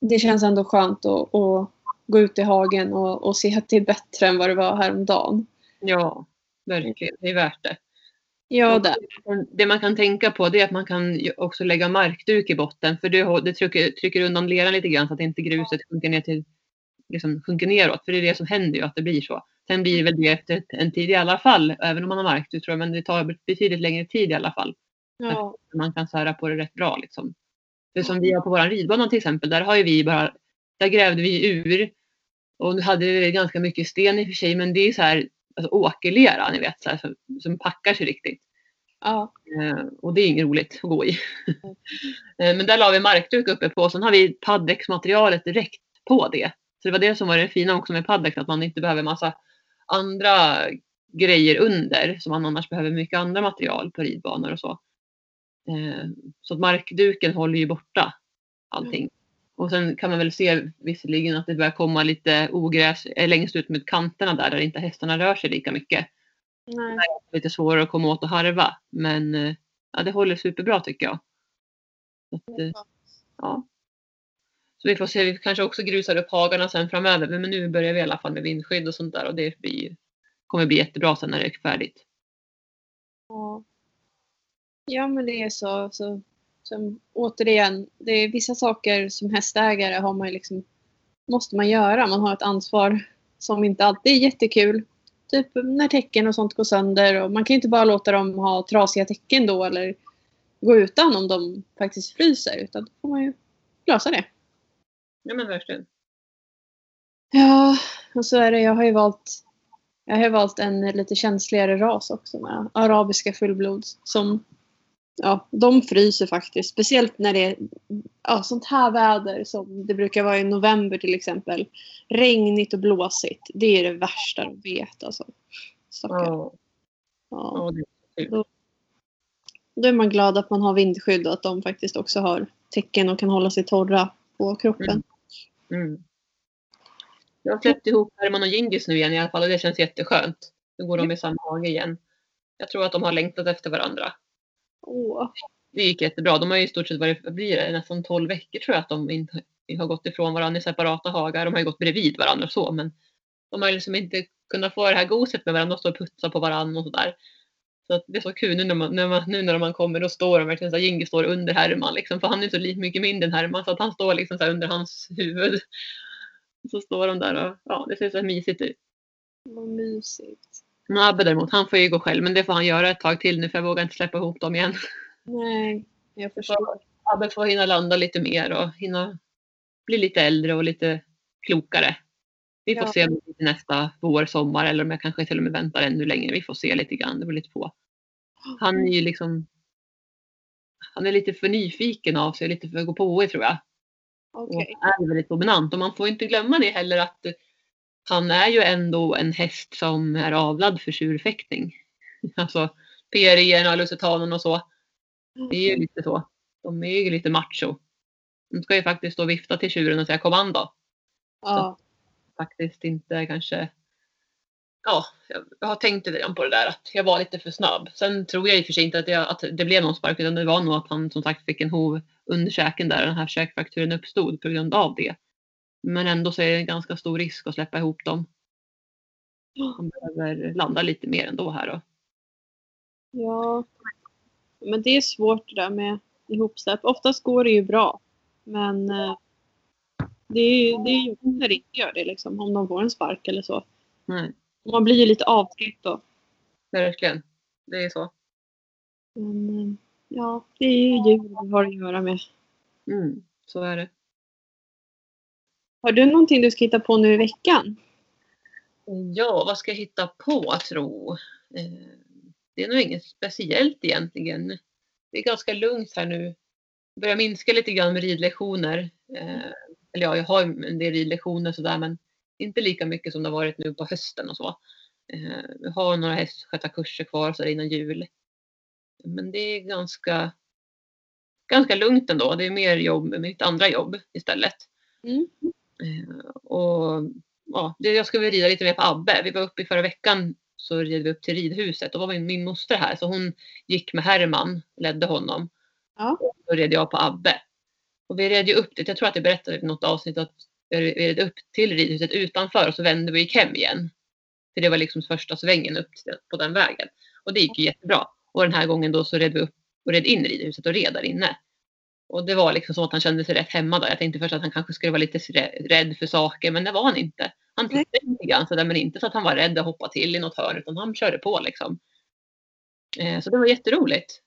det känns ändå skönt att, att gå ut i hagen och, och se att det är bättre än vad det var häromdagen. ja, verkligen. Det är värt det. Ja, det. Det man kan tänka på det är att man kan också lägga markduk i botten för det, det trycker, trycker undan leran lite grann så att inte gruset sjunker ner till liksom sjunker neråt. För det är det som händer ju att det blir så. Sen blir det väl det efter en tid i alla fall, även om man har markduk tror jag, men det tar betydligt längre tid i alla fall. Ja, Man kan sära på det rätt bra liksom. Det som vi har på våran ridbana till exempel, där har ju vi bara, där grävde vi ur och nu hade vi ganska mycket sten i och för sig, men det är så här alltså åkerlera, ni vet, så här, som, som packar sig riktigt. ja, Eh, och det är inget roligt att gå i. eh, men där la vi markduk uppe på och sen har vi paddexmaterialet direkt på det. Så det var det som var det fina också med paddex, att man inte behöver massa andra grejer under som man annars behöver mycket andra material på ridbanor och så. Eh, så att markduken håller ju borta allting. Och sen kan man väl se visserligen att det börjar komma lite ogräs längst ut med kanterna där, där inte hästarna rör sig lika mycket nej. lite svårare att komma åt och harva. Men eh, ja, det håller superbra tycker jag. Så att, eh, ja. Så vi får se, vi kanske också grusar upp hagarna sen framöver. Men nu börjar vi i alla fall med vindskydd och sånt där och det blir, kommer bli jättebra sen när det är färdigt. Ja. ja, men det är så. så som, återigen, det är vissa saker som hästägare har man liksom, måste man göra. Man har ett ansvar som inte alltid är jättekul. Typ när tecken och sånt går sönder. Och man kan inte bara låta dem ha trasiga tecken då eller gå utan om de faktiskt fryser. Utan då får man ju lösa det. Ja men verkligen. Ja, och så är det. Jag har ju valt, jag har valt en lite känsligare ras också med arabiska fullblods. Som, ja, de fryser faktiskt. Speciellt när det är ja, sånt här väder som det brukar vara i november till exempel. Regnigt och blåsigt. Det är det värsta de vet alltså. Stackare. Ja, Då är man glad att man har vindskydd och att de faktiskt också har tecken och kan hålla sig torra på kroppen. Mm. mm. Jag har släppt ihop Herman och Gingis nu igen i alla fall och det känns jätteskönt. Nu går de i samma hage igen. Jag tror att de har längtat efter varandra. Åh. det gick jättebra. De har ju i stort sett varit, blir det, nästan 12 veckor tror jag att de inte har gått ifrån varandra i separata hagar. De har ju gått bredvid varandra så men de har liksom inte kunnat få det här goset med varandra och stå och putsa på varandra och sådär. Så att det är så kul nu när man, när man, nu när man kommer då står de verkligen så här, Jingi står under Herman liksom för han är så lite mycket mindre än Herman så att han står liksom så här under hans huvud. Så står de där och ja, det ser så här mysigt ut. Vad mysigt. Men Abbe däremot, han får ju gå själv men det får han göra ett tag till nu för jag vågar inte släppa ihop dem igen. Nej, jag förstår. Abbe får hinna landa lite mer och hinna bli lite äldre och lite klokare Vi får Ja. se om det nästa vår, sommar eller om jag kanske till och med väntar ännu längre. Vi får se lite grann. Det beror lite på. Han är ju liksom. Han är lite för nyfiken av sig, lite för gåpåig tror jag. Okej. Och är väldigt dominant. Och man får inte glömma det heller att han är ju ändå en häst som är avlad för tjurfäktning. Alltså PRI och Lusitanen och så. Det är ju lite så. De är ju lite macho. De ska ju faktiskt stå och vifta till tjuren och säga kommando. Ja. Faktiskt inte kanske. Ja, jag har tänkt lite grann på det där att jag var lite för snabb. Sen tror jag i och för sig inte att, jag, att det blev någon spark utan det var nog att han som sagt fick en hov under käken där den här käkfrakturen uppstod på grund av det. Men ändå så är det en ganska stor risk att släppa ihop dem. Han behöver landa lite mer ändå här då. Ja. Men det är svårt det där med ihopsläpp. Oftast går det ju bra. Men eh, det är ju det är jobbigt när det inte gör det liksom. Om de får en spark eller så. Nej, Man blir ju lite avskräckt då. verkligen. Det är så. Men eh, ja, det är ju djur vi har att göra med. Mm, så är det. Har du någonting du ska hitta på nu i veckan? Ja, vad ska jag hitta på tro? Eh, Det är nog inget speciellt egentligen. Det är ganska lugnt här nu. Jag börjar minska lite grann med ridlektioner. Eh, Eller ja, jag har en del ridlektioner sådär men inte lika mycket som det har varit nu på hösten och så. Eh, Jag har några hästskötarkurser kvar så innan jul. Men det är ganska, ganska lugnt ändå. Det är mer jobb med mitt andra jobb istället. Mm. Eh, Och ja, det, jag ska väl rida lite mer på Abbe. Vi var uppe i förra veckan så red vi upp till ridhuset. Då var min, min moster här så hon gick med Herman, ledde honom. Ja. Och då red jag på Abbe. Och vi red ju upp dit. Jag tror att jag berättade i något avsnitt att vi red upp till ridhuset utanför och så vände vi och gick hem igen. För det var liksom första svängen upp på den vägen. Och det gick ju jättebra. Och den här gången då så red vi upp och red in i ridhuset och red där inne. Och det var liksom som att han kände sig rätt hemma där. Jag tänkte först att han kanske skulle vara lite rä- rädd för saker, men det var han inte. Han tittade lite grann sådär, men inte så att han var rädd och hoppade till i något hörn, utan han körde på liksom. Eh, så det var jätteroligt.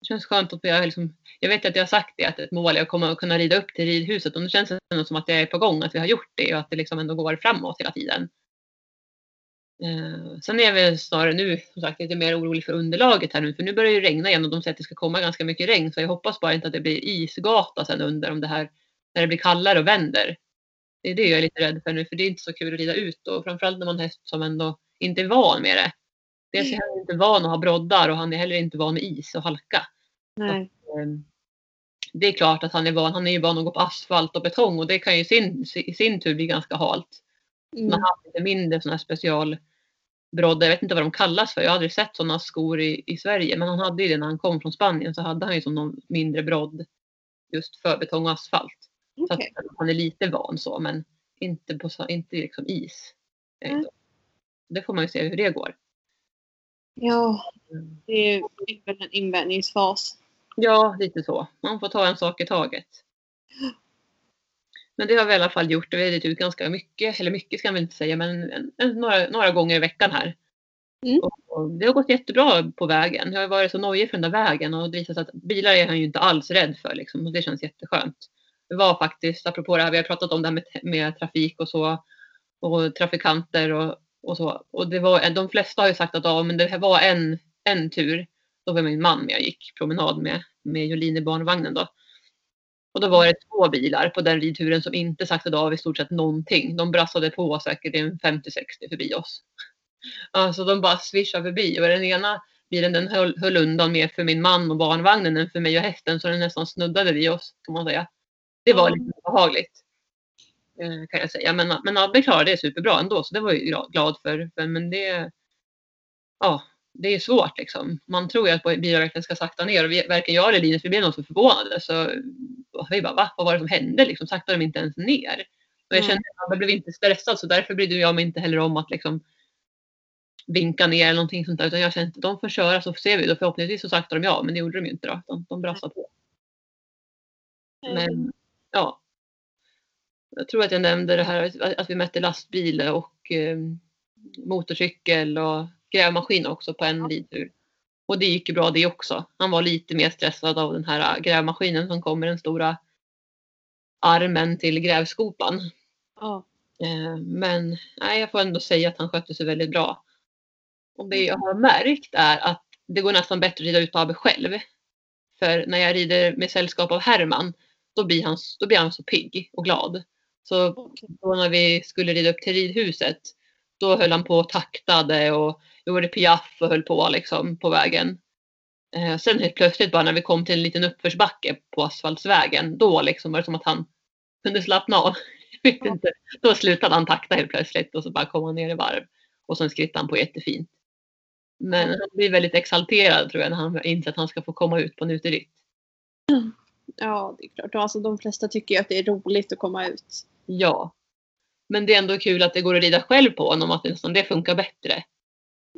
Det känns skönt att jag liksom, jag vet att jag har sagt det, att ett mål är att komma och kunna rida upp till ridhuset. Och nu känns det ändå som att jag är på gång, att vi har gjort det och att det liksom ändå går framåt hela tiden. Eh, sen är jag väl snarare nu som sagt lite mer orolig för underlaget här nu för nu börjar det regna igen och de säger att det ska komma ganska mycket regn så jag hoppas bara inte att det blir isgata sen under om det här när det blir kallare och vänder. Det är det jag är lite rädd för nu för det är inte så kul att rida ut och framförallt när man häst som ändå inte är van med det. Dels är han inte van att ha broddar och han är heller inte van med is och halka. Nej. Ehm, Det är klart att han är van, han är ju van att gå på asfalt och betong och det kan ju sin, i sin tur bli ganska halt. Man Mm. har lite mindre sådana här specialbroddar. Jag vet inte vad de kallas för. Jag har aldrig sett sådana skor i, i Sverige. Men han hade ju det när han kom från Spanien. Så hade han ju som någon mindre brodd. Just för betong och asfalt. Så att Okej. han är lite van så. Men inte på så- inte liksom is. Nej. Det får man ju se hur det går. Ja, det är det är väl en invänjningsfas. Ja, lite så. Man får ta en sak i taget. Men det har vi i alla fall gjort. Vi har ridit ut ganska mycket. Eller mycket ska man inte säga. Men en, en, några, några gånger i veckan här. Mm. Och, och det har gått jättebra på vägen. Jag har varit så nojig för den där vägen. Och det visar sig att bilar är han ju inte alls rädd för. Liksom, och det känns jätteskönt. Det var faktiskt, apropå det här vi har pratat om det här med, med trafik och så. Och trafikanter och, och så. Och det var, de flesta har ju sagt att ja, men det här var en, en tur. Då var min man med och gick promenad med, med Jolin i barnvagnen då. Och då var det två bilar på den ridturen som inte saktade av i stort sett någonting. De brassade på säkert en 50-60 förbi oss. Alltså de bara swishade förbi och den ena bilen den höll, höll undan mer för min man och barnvagnen än för mig och hästen så den nästan snuddade vid oss kan man säga. Det var lite behagligt. Eh, kan jag säga. Men, men Abbe klarade det superbra ändå så det var jag glad- för men det, ja, det är svårt liksom. Man tror ju att verkligen ska sakta ner och vi, varken jag eller Linus vi blev nog så förvånade. Så vi bara, va? Vad var det som hände? Liksom, saktade de inte ens ner? Och jag kände att jag blev inte stressad så därför brydde jag mig inte heller om att liksom vinka ner eller någonting sånt där. Utan jag kände att de får köra så ser vi. Då förhoppningsvis så saktar de ja, men det gjorde de ju inte då. De, de brassade på. Men ja. Jag tror att jag nämnde det här att- att vi mätte lastbil och eh, motorcykel och grävmaskin också på en ridtur. Och det gick ju bra det också. Han var lite mer stressad av den här grävmaskinen som kom med den stora armen till grävskopan. Ja. Eh, men nej, jag får ändå säga att han skötte sig väldigt bra. Och det jag har märkt är att det går nästan bättre att rida ut Abe själv. För när jag rider med sällskap av Herman, då blir han, då blir han så pigg och glad. Så då när vi skulle rida upp till ridhuset, då höll han på och taktade och gjorde piaff och höll på liksom på vägen. Eh, sen helt plötsligt bara när vi kom till en liten uppförsbacke på asfaltsvägen, då liksom var det som att han kunde slappna av. Jag vet inte. Då slutade han takta helt plötsligt och så bara kom han ner i varv. Och sen skrittade han på jättefint. Men han blir väldigt exalterad tror jag när han inser att han ska få komma ut på en uteritt. Ja, det är klart. Alltså, de flesta tycker ju att det är roligt att komma ut. Ja. Men det är ändå kul att det går att rida själv på honom, att nästan det funkar bättre.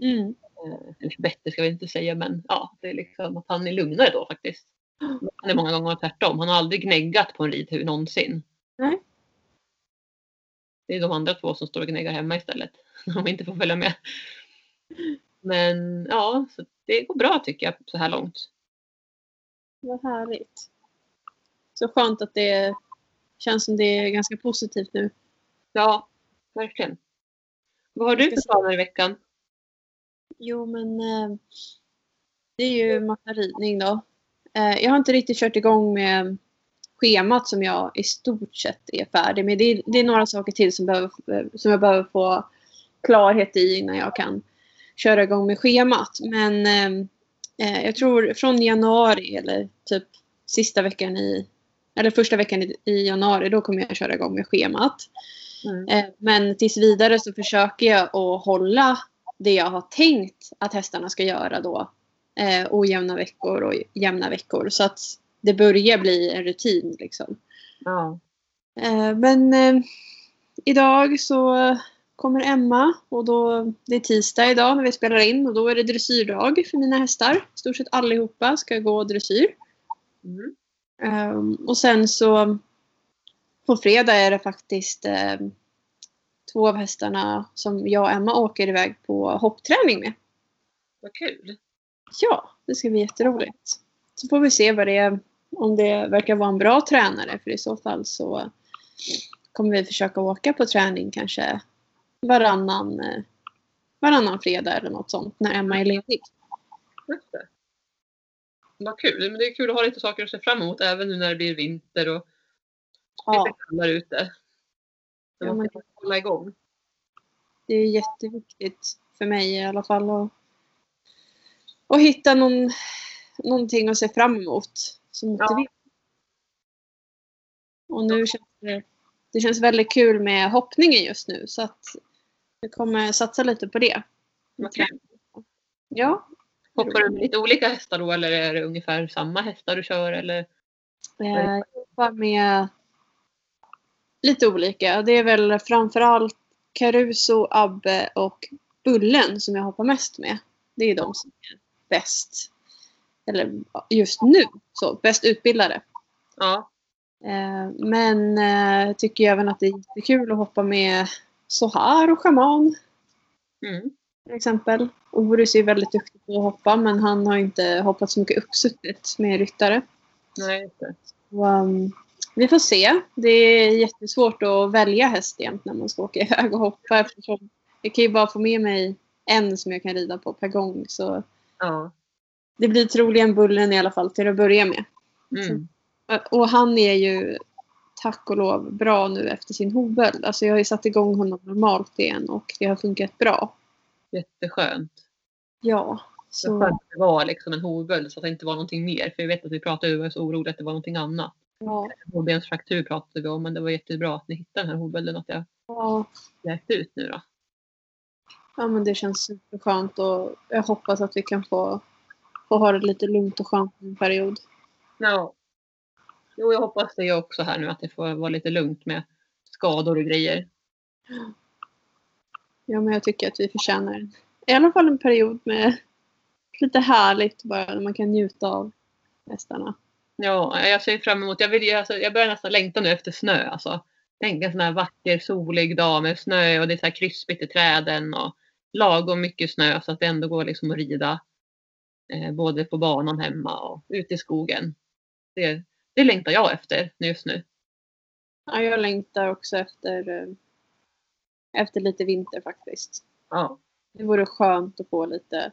Mm. Eh, Eller bättre ska vi inte säga, men ja, det är liksom att han är lugnare då faktiskt. Han är många gånger tvärtom. Han har aldrig gnäggat på en ridhur någonsin. Nej. Det är de andra två som står och gnäggar hemma istället. De inte får följa med. Men ja, så det går bra tycker jag så här långt. Vad härligt. Så skönt att det känns som det är ganska positivt nu. Ja, verkligen. Vad har du för planer i veckan? Jo, men eh, det är ju massa ridning då. Eh, jag har inte riktigt kört igång med schemat som jag i stort sett är färdig med. Det är, det är några saker till som, behöver, som jag behöver få klarhet i innan jag kan köra igång med schemat. Men eh, eh, jag tror från januari eller typ sista veckan i eller första veckan i, i januari då kommer jag köra igång med schemat. Mm. Eh, men tills vidare så försöker jag att hålla det jag har tänkt att hästarna ska göra då. Eh, ojämna veckor och jämna veckor. Så att det börjar bli en rutin liksom. Ja. Eh, men eh, idag så kommer Emma och då, det är tisdag idag när vi spelar in och då är det dressyrdag för mina hästar. I stort sett allihopa ska gå dressyr. Mm. Um, och sen så på fredag är det faktiskt um, två av hästarna som jag och Emma åker iväg på hoppträning med. Vad kul. Ja, det ska bli jätteroligt. Så får vi se vad det är, om det verkar vara en bra tränare för i så fall så kommer vi försöka åka på träning kanske varannan, eh, varannan fredag eller något sånt när Emma är ledig. Det. Vad kul. Men det är kul att ha lite saker att se fram emot även nu när det blir vinter och Ja, lite kallare ute. Så Ja, man men- kan hålla igång. det är jätteviktigt för mig i alla fall att, att hitta någon, någonting att se fram emot som motiverar. Och nu känns det, det känns väldigt kul med hoppningen just nu så att jag kommer satsa lite på det. Kul. Ja. Hoppar du med lite olika hästar då eller är det ungefär samma hästar du kör? Eller? Eh, Jag jobbar med lite olika. Det är väl framförallt Caruso, Abbe och Bullen som jag hoppar mest med. Det är de som är bäst. Eller just nu, så bäst utbildade. Ja. Eh, Men eh, jag tycker även att det är jättekul att hoppa med Sohar och Shaman Mm. till exempel. Orus är väldigt duktig på att hoppa men han har inte hoppat så mycket uppsuttet med ryttare. Nej, det. Och, um, vi får se. Det är jättesvårt att välja häst jämt när man ska åka iväg och hoppa eftersom jag kan ju bara få med mig en som jag kan rida på per gång. Så Ja. det blir troligen Bullen i alla fall till att börja med. Mm. Och han är ju tack och lov bra nu efter sin hovböld. Alltså jag har ju satt igång honom normalt igen och det har funkat bra. Jätteskönt. Ja. Så Så, skönt att det var liksom en hovböld så att det inte var någonting mer. För jag vet att vi pratade och var så oroliga att det var någonting annat. Ja, Hovbensfraktur pratade vi om men det var jättebra att ni hittade den här hovbölden och att jag ja, läkte ut nu då. ja, men det känns superskönt och jag hoppas att vi kan få, få ha det lite lugnt och skönt en period. Ja. Jo, jag hoppas det också här nu att det får vara lite lugnt med skador och grejer. Ja, men jag tycker att vi förtjänar i alla fall en period med lite härligt bara man kan njuta av hästarna. Ja, jag ser fram emot. Jag, vill, alltså, jag börjar nästan längta nu efter snö. Alltså. Tänk en sån här vacker solig dag med snö och det är så här krispigt i träden och lagom mycket snö så att det ändå går liksom att rida. Eh, både på banan hemma och ute i skogen. Det, det längtar jag efter just nu. Ja, jag längtar också efter eh, efter lite vinter faktiskt. Ja. Det vore skönt att få lite,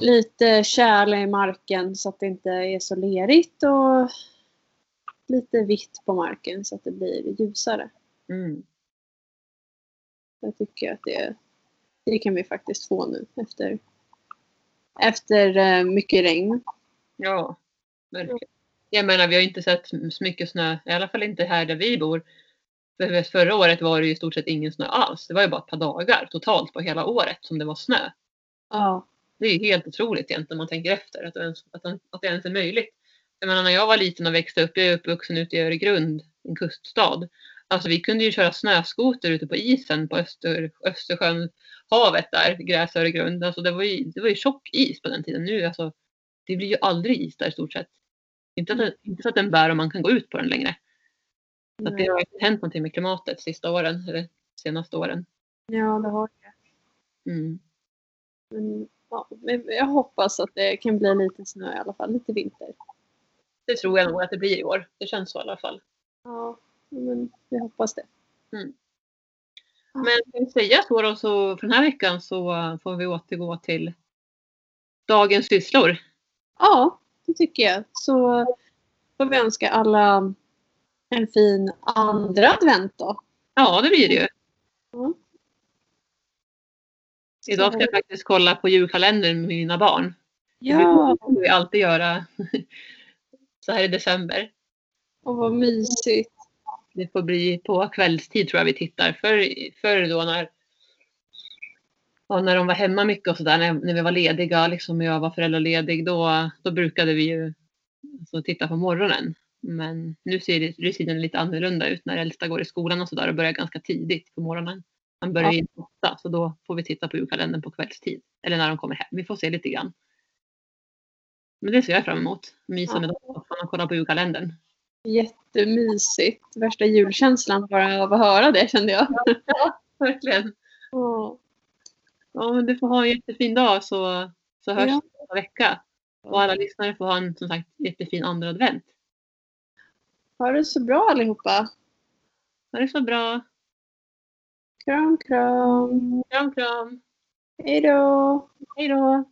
lite tjäle i marken så att det inte är så lerigt och lite vitt på marken så att det blir ljusare. Mm. Jag tycker att det, det kan vi faktiskt få nu efter, efter eh, mycket regn. Ja, verkligen. Jag menar, vi har inte sett så mycket snö, i alla fall inte här där vi bor. För förra året var det ju i stort sett ingen snö alls. Det var ju bara ett par dagar totalt på hela året som det var snö. Ja. Det är ju helt otroligt egentligen om man tänker efter att det, ens, att, att det ens är möjligt. Jag menar när jag var liten och växte upp, jag är uppvuxen ute i Öregrund, en kuststad. Alltså vi kunde ju köra snöskoter ute på isen på Öster, Östersjön, havet där, Gräs Öregrund. Alltså det var ju, det var ju tjock is på den tiden. Nu alltså, det blir ju aldrig is där i stort sett. Inte, att, inte så att den bär och man kan gå ut på den längre. Så att det har hänt någonting med klimatet sista åren, eller senaste åren. Ja, det har det. Mm. Men, ja, men jag hoppas att det kan bli lite snö i alla fall, lite vinter. Det tror jag nog att det blir i år. Det känns så i alla fall. Ja, men vi hoppas det. Men ska vi säga så då, så för den här veckan så får vi återgå till dagens sysslor. Ja, det tycker jag. Så får vi önska alla en fin andra advent då. Ja, det blir det ju. Ja. Idag ska jag faktiskt kolla på julkalendern med mina barn. Ja, Det får vi alltid göra så här i december. och vad mysigt. Det får bli på kvällstid tror jag vi tittar. För, för då när, ja, när de var hemma mycket och sådär, när, när vi var lediga, liksom jag var föräldraledig, då, då brukade vi ju alltså, titta på morgonen. Men nu ser ser lite annorlunda ut när äldsta går i skolan och sådär och börjar ganska tidigt på morgonen. Han börjar ju åtta så då får vi titta på julkalendern på kvällstid. Eller när de kommer hem. Vi får se lite grann. Men det ser jag fram emot. Mysa Ja. med dem och kolla på julkalendern. Jättemysigt. Värsta julkänslan bara av att höra det kände jag. Verkligen. Ja. Ja, men du får ha en jättefin dag så, så hörs Ja. vi nästa vecka. Och alla lyssnare får ha en som sagt jättefin andra advent. Ha det så bra allihopa. Ha det så bra. Kram, kram. Kram, kram. Hej då. Hej då.